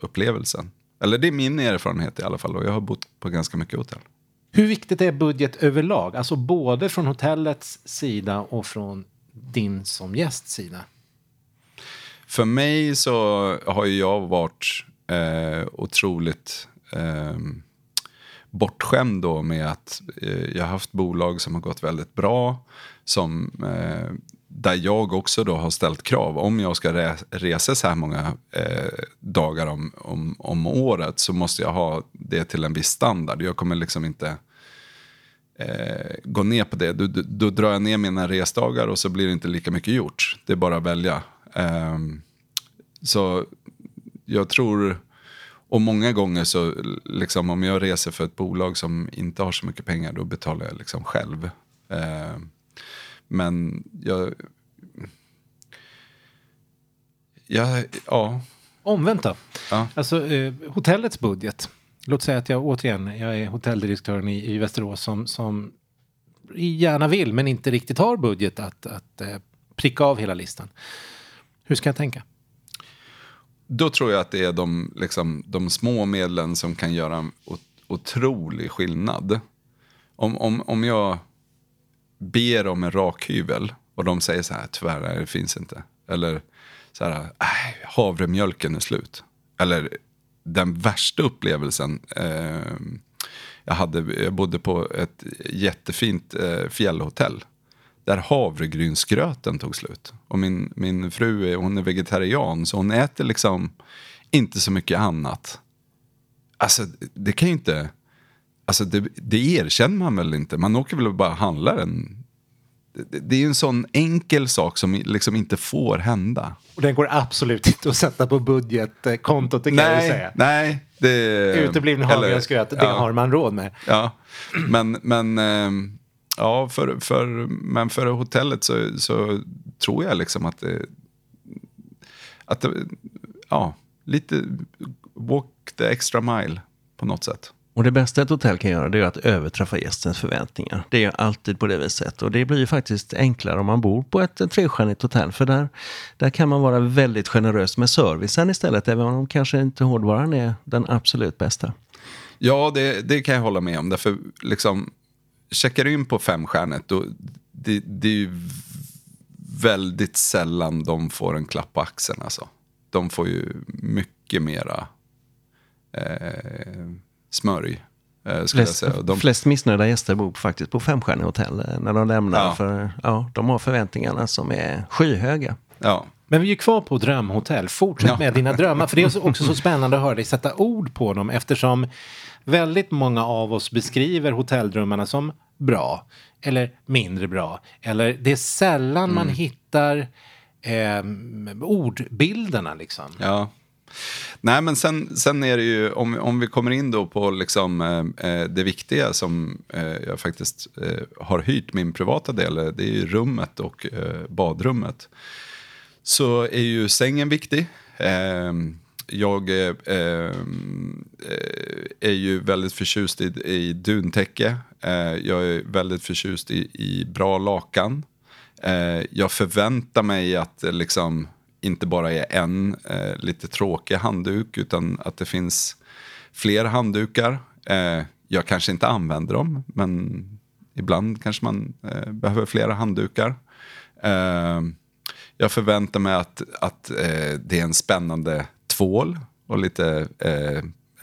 Speaker 3: upplevelsen. Eller det är min erfarenhet i alla fall och jag har bott på ganska mycket hotell.
Speaker 1: Hur viktigt är budget överlag? Alltså både från hotellets sida och från din som gästs sida?
Speaker 3: För mig så har jag varit eh, otroligt eh, bortskämd då med att eh, jag har haft bolag som har gått väldigt bra. Som, eh, där jag också då har ställt krav. Om jag ska re resa så här många eh, dagar om, om, om året så måste jag ha det till en viss standard. Jag kommer liksom inte eh, gå ner på det. Då, då, då, drar jag ner mina resdagar och så blir det inte lika mycket gjort. Det är bara att välja. Eh, så jag tror, och många gånger så, liksom, om jag reser för ett bolag som inte har så mycket pengar, då betalar jag liksom själv. Eh, men jag... Ja, ja.
Speaker 1: Omvänt då? Ja. Alltså, eh, hotellets budget. Låt säga att jag återigen, jag är hotelldirektören i, i Västerås som, som gärna vill men inte riktigt har budget att, att eh, pricka av hela listan. Hur ska jag tänka?
Speaker 3: Då tror jag att det är de, liksom, de små medlen som kan göra en otrolig skillnad. Om, om, om jag ber om en rakhyvel och de säger så här, tyvärr, nej, det finns inte. Eller så här, äh, havremjölken är slut. Eller den värsta upplevelsen eh, jag hade, jag bodde på ett jättefint eh, fjällhotell. Där havregrynsgröten tog slut. Och min, min fru är, hon är vegetarian så hon äter liksom inte så mycket annat. Alltså det kan ju inte, alltså det, det erkänner man väl inte. Man åker väl och bara handlar en det är en sån enkel sak som liksom inte får hända.
Speaker 1: Och den går absolut inte att sätta på budgetkontot, det kan nej, jag säga.
Speaker 3: Nej, det...
Speaker 1: Utebliven havregrynsgröt, det ja. har man råd med.
Speaker 3: Ja, men, men, ehm, ja, för, för, men för hotellet så, så tror jag liksom att det... Att det, ja, lite walk the extra mile på något sätt.
Speaker 2: Och det bästa ett hotell kan göra det är att överträffa gästens förväntningar. Det är alltid på det viset. Och det blir ju faktiskt enklare om man bor på ett trestjärnigt hotell. För där, där kan man vara väldigt generös med servicen istället. Även om kanske inte hårdvaran är den absolut bästa.
Speaker 3: Ja, det, det kan jag hålla med om. Därför liksom, checkar du in på femstjärnet, då, det, det är ju väldigt sällan de får en klapp på axeln. Alltså. De får ju mycket mera eh, smörj. Eh, skulle jag
Speaker 2: Flest,
Speaker 3: de,
Speaker 2: flest missnöjda gäster bor faktiskt på femstjärniga hotell eh, när de lämnar.
Speaker 3: Ja.
Speaker 2: För ja, de har förväntningarna som är skyhöga.
Speaker 3: ja,
Speaker 1: Men vi är kvar på drömhotell. Fortsätt
Speaker 3: Ja.
Speaker 1: med dina drömmar. För det är också så spännande att höra dig sätta ord på dem eftersom väldigt många av oss beskriver hotelldrömmarna som bra eller mindre bra. Eller det är sällan man hittar eh, ordbilderna liksom.
Speaker 3: Ja. Nej, men sen, sen är det ju, om, om vi kommer in då på liksom, eh, eh det viktiga som eh, jag faktiskt eh, har hyrt min privata del, eh, det är ju rummet och eh, badrummet. Så är ju sängen viktig. Ehm, eh, jag eh, är ju väldigt förtjust i, i duntäcke. Eh, jag är väldigt förtjust i, i bra lakan. Eh, jag förväntar mig att eh, liksom inte bara är en eh, lite tråkig handduk utan att det finns fler handdukar. Eh, jag kanske inte använder dem men ibland kanske man eh, behöver flera handdukar. Eh, jag förväntar mig att, att eh, det är en spännande tvål och lite eh,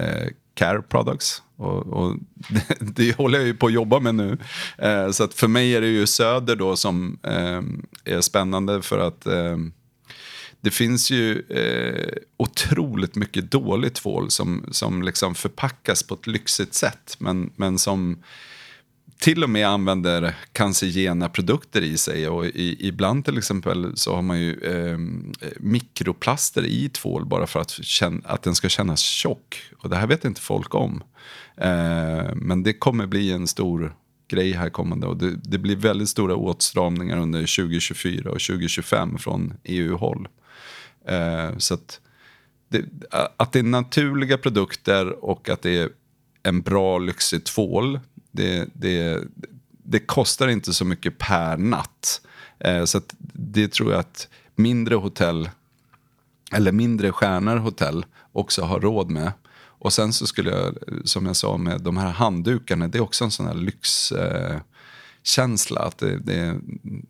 Speaker 3: eh, care products. Och, och det, det håller jag ju på att jobba med nu. Eh, så att för mig är det ju Söder då som eh, är spännande för att eh, det finns ju eh, otroligt mycket dålig tvål som, som liksom förpackas på ett lyxigt sätt. Men, men som till och med använder cancerogena produkter i sig. Och i, ibland till exempel så har man ju eh, mikroplaster i tvål bara för att, känna, att den ska kännas tjock. Och det här vet inte folk om. Eh, men det kommer bli en stor grej här kommande. Och det, det blir väldigt stora åtstramningar under 2024 och 2025 från EU-håll. Eh, så att det, att det är naturliga produkter och att det är en bra lyxig tvål. Det, det, det kostar inte så mycket per natt. Eh, så att det tror jag att mindre hotell, eller mindre stjärnor hotell, också har råd med. Och sen så skulle jag, som jag sa med de här handdukarna, det är också en sån här lyxkänsla. Eh, att det, det,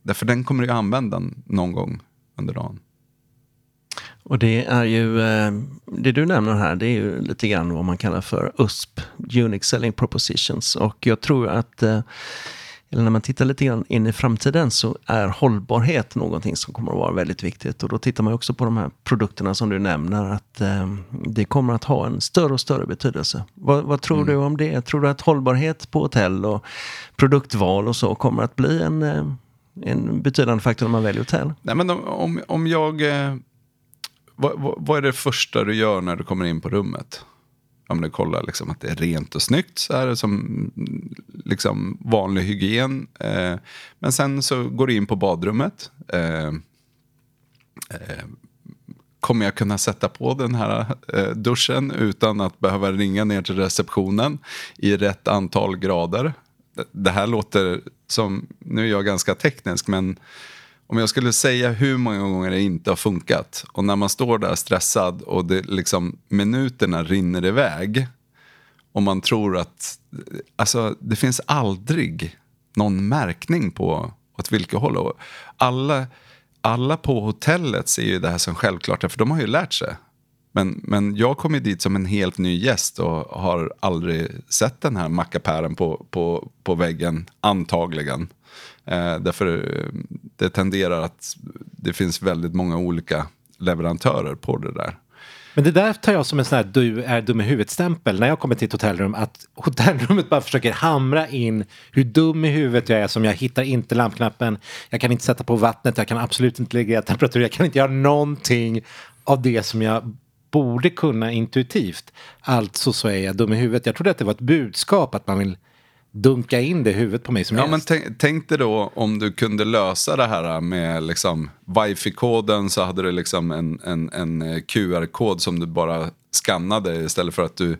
Speaker 3: därför den kommer du använda någon gång under dagen.
Speaker 2: Och det är ju, eh, det du nämner här, det är ju lite grann vad man kallar för USP, Unique Selling Propositions. Och jag tror att, eh, eller när man tittar lite grann in i framtiden så är hållbarhet någonting som kommer att vara väldigt viktigt. Och då tittar man också på de här produkterna som du nämner, att eh, det kommer att ha en större och större betydelse. Vad, vad tror du om det? Tror du att hållbarhet på hotell och produktval och så kommer att bli en, en betydande faktor när man väljer hotell?
Speaker 3: Nej, men om, om jag... Vad, vad, vad är det första du gör när du kommer in på rummet? Om du kollar liksom att det är rent och snyggt, så här, som liksom vanlig hygien. Eh, men sen så går du in på badrummet. Eh, eh, kommer jag kunna sätta på den här eh, duschen utan att behöva ringa ner till receptionen i rätt antal grader? Det- Det här låter som, nu är jag ganska teknisk, men om jag skulle säga hur många gånger det inte har funkat och när man står där stressad och det liksom, minuterna rinner iväg och man tror att alltså, det finns aldrig någon märkning på åt vilket håll. Och alla, alla på hotellet ser ju det här som självklart, för de har ju lärt sig. Men, men jag kom ju dit som en helt ny gäst och har aldrig sett den här mackapären på, på, på väggen, antagligen. Eh, därför det tenderar att det finns väldigt många olika leverantörer på det där.
Speaker 1: Men det där tar jag som en sån här du är dum i huvudet-stämpel när jag kommer till ett hotellrum. Att hotellrummet bara försöker hamra in hur dum i huvudet jag är som jag hittar inte lampknappen. Jag kan inte sätta på vattnet, jag kan absolut inte lägga temperatur, jag kan inte göra någonting av det som jag borde kunna intuitivt. Alltså så är jag dum i huvudet. Jag trodde att det var ett budskap att man vill dunka in det i huvudet på mig som
Speaker 3: Ja, men
Speaker 1: gäst.
Speaker 3: tänk, tänk dig då om du kunde lösa det här med liksom wifi-koden så hade du liksom en, en, en eh, QR-kod som du bara skannade istället för att du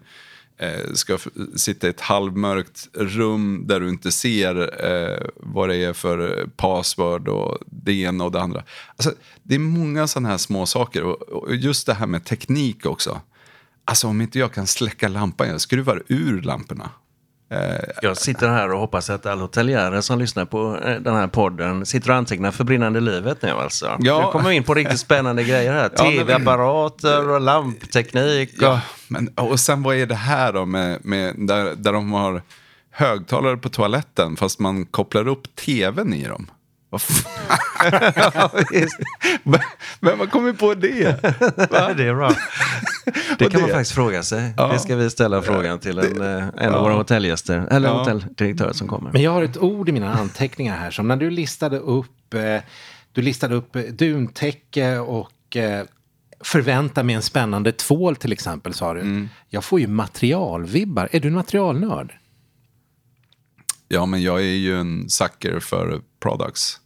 Speaker 3: eh, ska sitta i ett halvmörkt rum där du inte ser eh, vad det är för password och det ena och det andra. Alltså, det är många sådana här små saker och, och just det här med teknik också. Alltså om inte jag kan släcka lampan, jag skruvar ur lamporna.
Speaker 2: Jag sitter här och hoppas att alla hotelljärer som lyssnar på eh, den här podden sitter och antecknar för brinnande livet nu alltså.
Speaker 3: Ja.
Speaker 2: Nu kommer vi in på riktigt spännande grejer här.
Speaker 3: Ja,
Speaker 2: Tv-apparater och lampteknik. Och...
Speaker 3: Ja, men, och sen vad är det här då med, med där, där de har högtalare på toaletten fast man kopplar upp tvn i dem? Vad fan? Vem har kommit på det? Va?
Speaker 2: det är bra. Det kan man
Speaker 3: det-
Speaker 2: faktiskt fråga sig.
Speaker 3: Ja.
Speaker 2: Det ska vi ställa frågan till en, eh, en av våra hotellgäster, eller
Speaker 3: Ja.
Speaker 2: hotelldirektörer som kommer.
Speaker 1: Men jag har ett ord i mina anteckningar här som när du listade upp, eh, du listade upp eh, duntäcke och förvänta mig en spännande tvål till exempel sa du. Jag får ju materialvibbar. Är du en materialnörd?
Speaker 3: Ja, men jag är ju en sucker för products.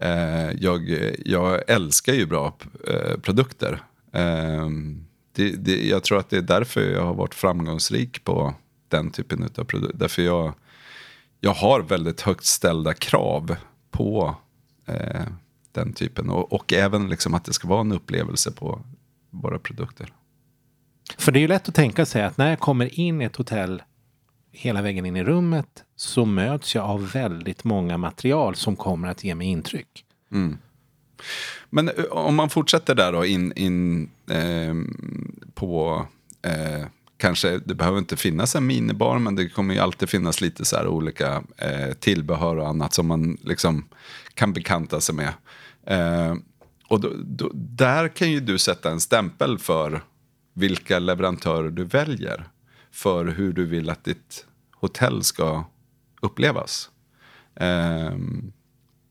Speaker 3: Eh, jag, jag älskar ju bra eh, produkter. Eh, det, det, jag tror att det är därför jag har varit framgångsrik på den typen av produkter. Därför jag, jag har väldigt högt ställda krav på eh, den typen. Och, och även liksom att det ska vara en upplevelse på våra produkter.
Speaker 1: För det är ju lätt att tänka sig att när jag kommer in i ett hotell hela vägen in i rummet så möts jag av väldigt många material som kommer att ge mig intryck. Mm.
Speaker 3: Men eh, om man fortsätter där då in, in eh, på eh, kanske, det behöver inte finnas en minibar men det kommer ju alltid finnas lite så här olika eh, tillbehör och annat som man liksom kan bekanta sig med. Eh, och då, då, där kan ju du sätta en stämpel för vilka leverantörer du väljer för hur du vill att ditt hotell ska upplevas. Ehm,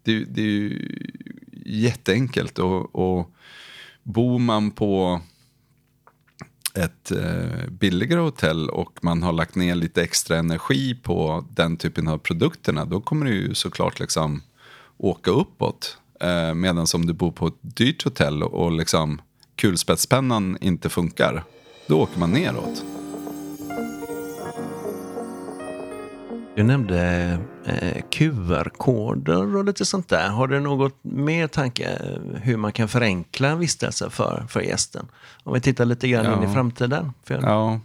Speaker 3: det, det är ju jätteenkelt. Och, och bor man på ett eh, billigare hotell och man har lagt ner lite extra energi på den typen av produkterna, då kommer det ju såklart liksom åka uppåt. Eh, Medan om du bor på ett dyrt hotell och liksom kulspetspennan inte funkar, då åker man neråt.
Speaker 2: Du nämnde eh, QR-koder och lite sånt där. Har du något mer tanke eh, hur man kan förenkla en vistelse för, för gästen? Om vi tittar lite grann in
Speaker 3: Ja.
Speaker 2: i framtiden. För
Speaker 3: Ja.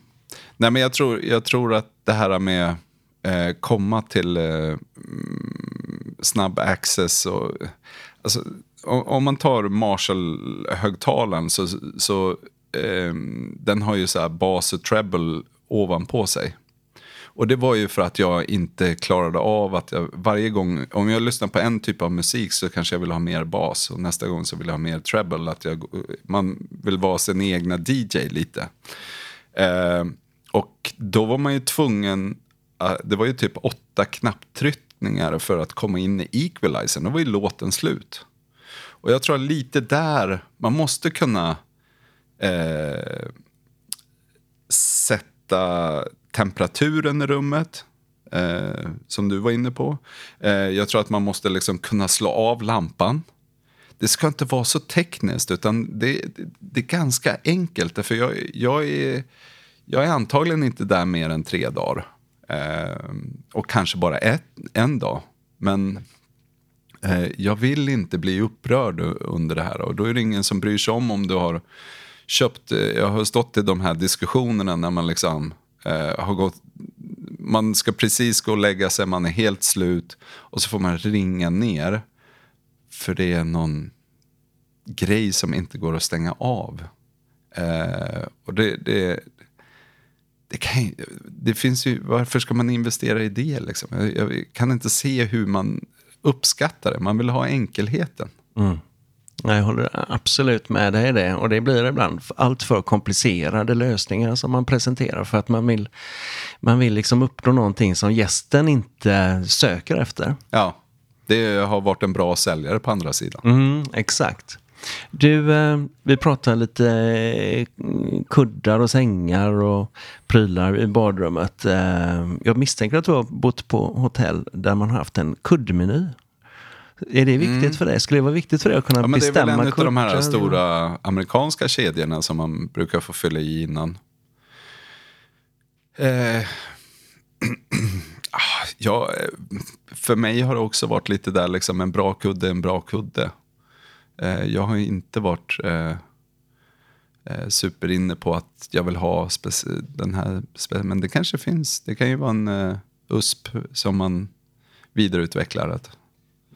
Speaker 3: Nej, men jag tror, jag tror att det här med eh, komma till eh, mm, snabb access och... Alltså, om, om man tar Marshall-högtalaren så, så eh, den har ju så här bas och treble ovanpå sig. Och det var ju för att jag inte klarade av att jag varje gång, om jag lyssnar på en typ av musik så kanske jag vill ha mer bas och nästa gång så vill jag ha mer treble. Att jag, man vill vara sin egna DJ lite. Eh, och då var man ju tvungen, eh, det var ju typ åtta knapptryckningar för att komma in i equalizern. Då var ju låten slut. Och jag tror att lite där, man måste kunna eh, sätta temperaturen i rummet. Eh, som du var inne på. Eh, jag tror att man måste liksom kunna slå av lampan. Det ska inte vara så tekniskt, utan det, det, det är ganska enkelt. För jag, jag, är, jag är antagligen inte där mer än tre dagar. Eh, och kanske bara ett, en dag. Men eh, jag vill inte bli upprörd under det här. Och då är det ingen som bryr sig om om du har köpt... Eh, jag har stått i de här diskussionerna när man liksom eh, har gått... Man ska precis gå och lägga sig, man är helt slut. Och så får man ringa ner. För det är någon grej som inte går att stänga av. Eh, och det, det, det, kan, det finns ju, varför ska man investera i det? Liksom? Jag, jag kan inte se hur man uppskattar det. Man vill ha enkelheten. Mm.
Speaker 2: Jag håller absolut med dig i det. Och det blir ibland allt för komplicerade lösningar som man presenterar för att man vill, man vill liksom uppnå någonting som gästen inte söker efter.
Speaker 3: Ja, det har varit en bra säljare på andra sidan.
Speaker 2: Mm, exakt. Du, eh, vi pratar lite eh, kuddar och sängar och prylar i badrummet. Eh, jag misstänker att du har bott på hotell där man har haft en kuddmeny. Är det viktigt för dig? Skulle det vara viktigt för dig att kunna
Speaker 3: Mm. Ja, men det är väl
Speaker 2: bestämma
Speaker 3: en av de här stora amerikanska kedjorna som man brukar få fylla i innan. Eh, ah, ja, eh, för mig har det också varit lite där, liksom en bra kudde, en bra kudde. Eh, jag har inte varit... Eh, eh, superinne på att jag vill ha den här. Men det kanske finns. Det kan ju vara en eh, USP som man vidareutvecklar. Att,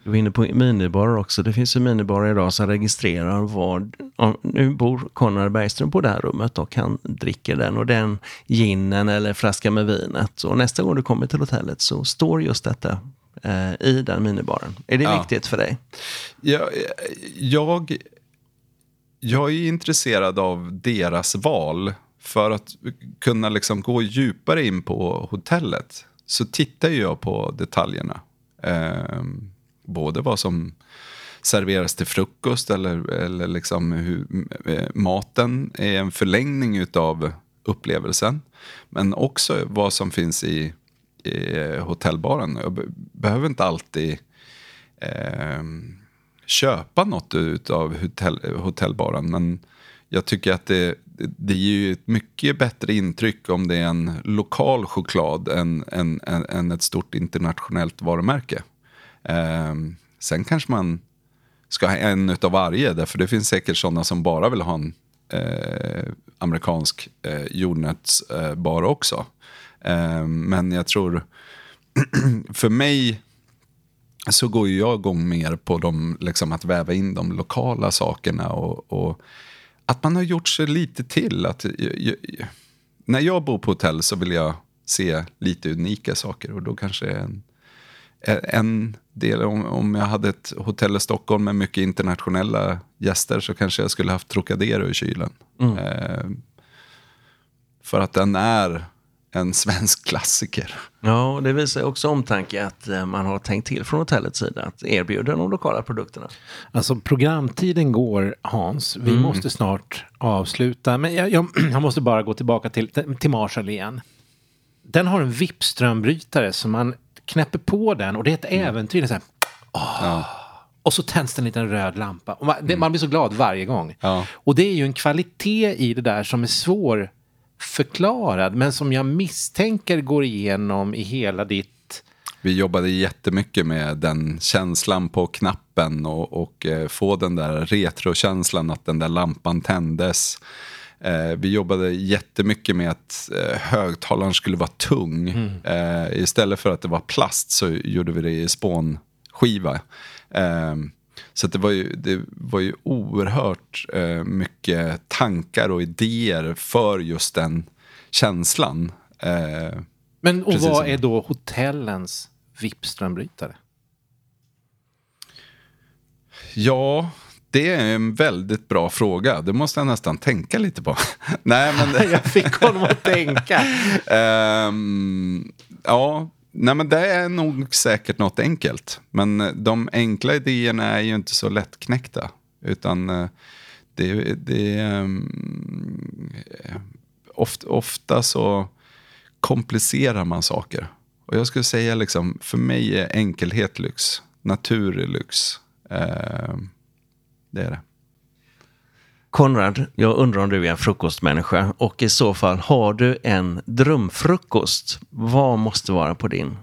Speaker 2: du var inne på minibarer också. Det finns ju minibarer idag som registrerar vad... Nu bor Konrad Bergström på det här rummet och han dricker den och den ginen eller flaskan med vinet. Och nästa gång du kommer till hotellet så står just detta eh, i den minibaren. Är det ja. viktigt för dig?
Speaker 3: Ja, jag, jag är intresserad av deras val. För att kunna liksom gå djupare in på hotellet så tittar jag på detaljerna. Um, både vad som serveras till frukost eller, eller liksom hur eh, maten är en förlängning utav upplevelsen. Men också vad som finns i, i eh, hotellbaren. Jag behöver inte alltid eh, köpa något av hotell, hotellbaren. Men jag tycker att det, det ger ett mycket bättre intryck om det är en lokal choklad än, än, än, än ett stort internationellt varumärke. Eh, sen kanske man ska ha en utav varje, därför det finns säkert sådana som bara vill ha en eh, amerikansk eh, jordnötsbar eh, också. Eh, men jag tror, för mig så går ju jag igång mer på de, liksom, att väva in de lokala sakerna och, och att man har gjort sig lite till. Att, jag, när jag bor på hotell så vill jag se lite unika saker och då kanske en en del, om, om jag hade ett hotell i Stockholm med mycket internationella gäster så kanske jag skulle haft Trocadero i kylen. Mm. Eh, för att den är en svensk klassiker.
Speaker 2: Ja, och det visar också omtanke att eh, man har tänkt till från hotellets sida att erbjuda de lokala produkterna.
Speaker 1: Alltså programtiden går Hans, vi mm. måste snart avsluta. Men jag, jag, jag, måste bara gå tillbaka till, till Marshall igen. Den har en VIP-strömbrytare som man knäpper på den och det är ett mm. äventyr. Så här, åh, ja. Och så tänds det en liten röd lampa. Och man, det, mm. man blir så glad varje gång. Ja. Och det är ju en kvalitet i det där som är svår förklarad men som jag misstänker går igenom i hela ditt
Speaker 3: vi jobbade jättemycket med den känslan på knappen och, och eh, få den där retrokänslan att den där lampan tändes. Eh, vi jobbade jättemycket med att eh, högtalaren skulle vara tung. Mm. Eh, istället för att det var plast så gjorde vi det i spånskiva. Eh, så det var, ju, det var ju oerhört eh, mycket tankar och idéer för just den känslan.
Speaker 1: Eh, Men och vad är då hotellens VIP-strömbrytare?
Speaker 3: Ja, det är en väldigt bra fråga. Det måste jag nästan tänka lite på.
Speaker 1: Nej, men... jag fick honom att tänka.
Speaker 3: um, ja, nej, men det är nog säkert något enkelt. Men de enkla idéerna är ju inte så lättknäckta. Utan uh, det, det um, ofta, ofta så komplicerar man saker. Och jag skulle säga liksom, för mig är enkelhet lyx. Natur är lyx. Uh, det är det.
Speaker 2: Konrad, jag undrar om du är en frukostmänniska och i så fall, har du en drömfrukost? Vad måste vara på din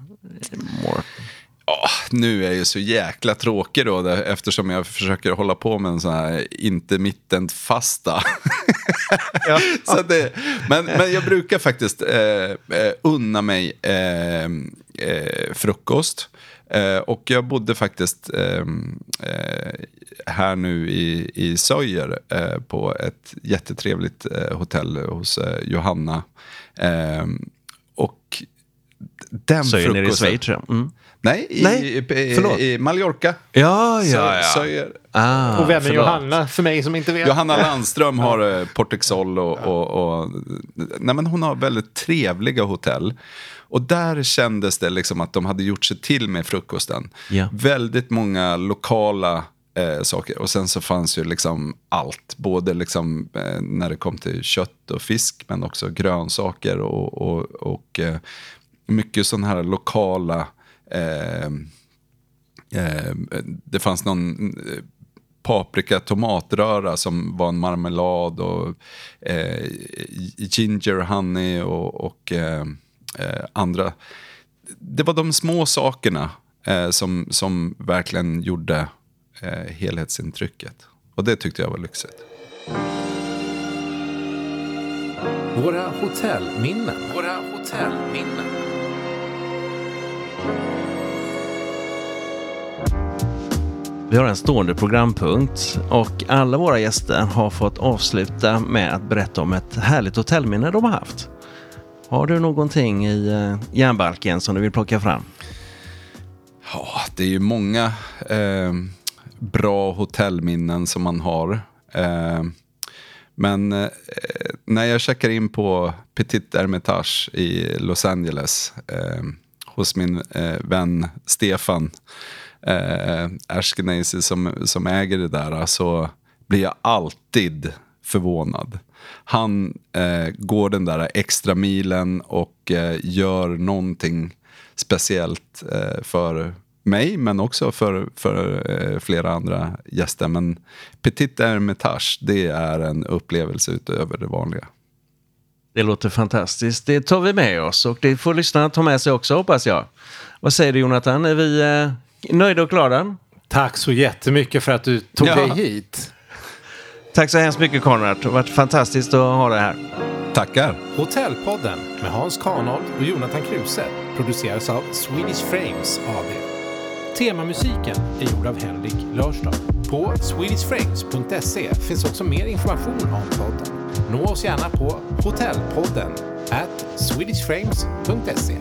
Speaker 2: more?
Speaker 3: Oh, nu är jag ju så jäkla tråkig då eftersom jag försöker hålla på med en sån här intermittent fasta. ja. så det, men, men jag brukar faktiskt eh, eh unna mig eh, eh, frukost. Eh, och jag bodde faktiskt ehm, eh, här nu i, i Söjer eh, på ett jättetrevligt eh, hotell hos eh, Johanna. Ehm, och den
Speaker 2: Söjer nere i Schweiz? Mm.
Speaker 3: Nej, i, Nej i, i, Mallorca.
Speaker 2: Ja, ja, ja.
Speaker 3: Söjer.
Speaker 1: Ah, och vem är förlåt. Johanna, för mig som inte vet?
Speaker 3: Johanna Landström har Portexol och, och, och, nej, men hon har väldigt trevliga hotell. Och där kändes det liksom att de hade gjort sig till med frukosten. Yeah. Väldigt många lokala eh, saker. Och sen så fanns ju liksom allt. Både liksom, eh, när det kom till kött och fisk men också grönsaker och, och, och eh, mycket sådana här lokala eh, eh, det fanns någon eh, paprika tomatröra som var en marmelad och eh, ginger honey och, och eh, eh, andra. Det var de små sakerna eh, som, som verkligen gjorde eh, helhetsintrycket. Och det tyckte jag var lyxigt.
Speaker 1: Våra hotellminnen. Våra hotellminnen.
Speaker 2: Vi har en stående programpunkt och alla våra gäster har fått avsluta med att berätta om ett härligt hotellminne de har haft. Har du någonting i eh, järnbalken som du vill plocka fram?
Speaker 3: Ja, det är ju många eh, bra hotellminnen som man har. Eh, men eh, när jag checkar in på Petit Hermitage i Los Angeles eh, hos min eh, vän Stefan eh, Ashkenazi som, som äger det där så blir jag alltid förvånad. Han eh, går den där extra milen och eh, gör någonting speciellt eh, för mig men också för, för eh, flera andra gäster. Men Petit Hermitage, det är en upplevelse utöver det vanliga.
Speaker 2: Det låter fantastiskt. Det tar vi med oss och det får lyssnarna ta med sig också hoppas jag. Vad säger du Jonathan? Är vi eh, nöjda och glada?
Speaker 1: Tack så jättemycket för att du tog
Speaker 3: Ja.
Speaker 1: dig hit.
Speaker 2: Tack så hemskt mycket Konrad. Det har varit fantastiskt att ha dig här.
Speaker 3: Tackar!
Speaker 1: Hotellpodden med Hans Kanold och Jonathan Kruse produceras av Swedish Frames AB. Temamusiken är gjord av Henrik Lörstad. På swedishframes.se finns också mer information om podden. Nå oss gärna på hotellpodden at swedishframes.se.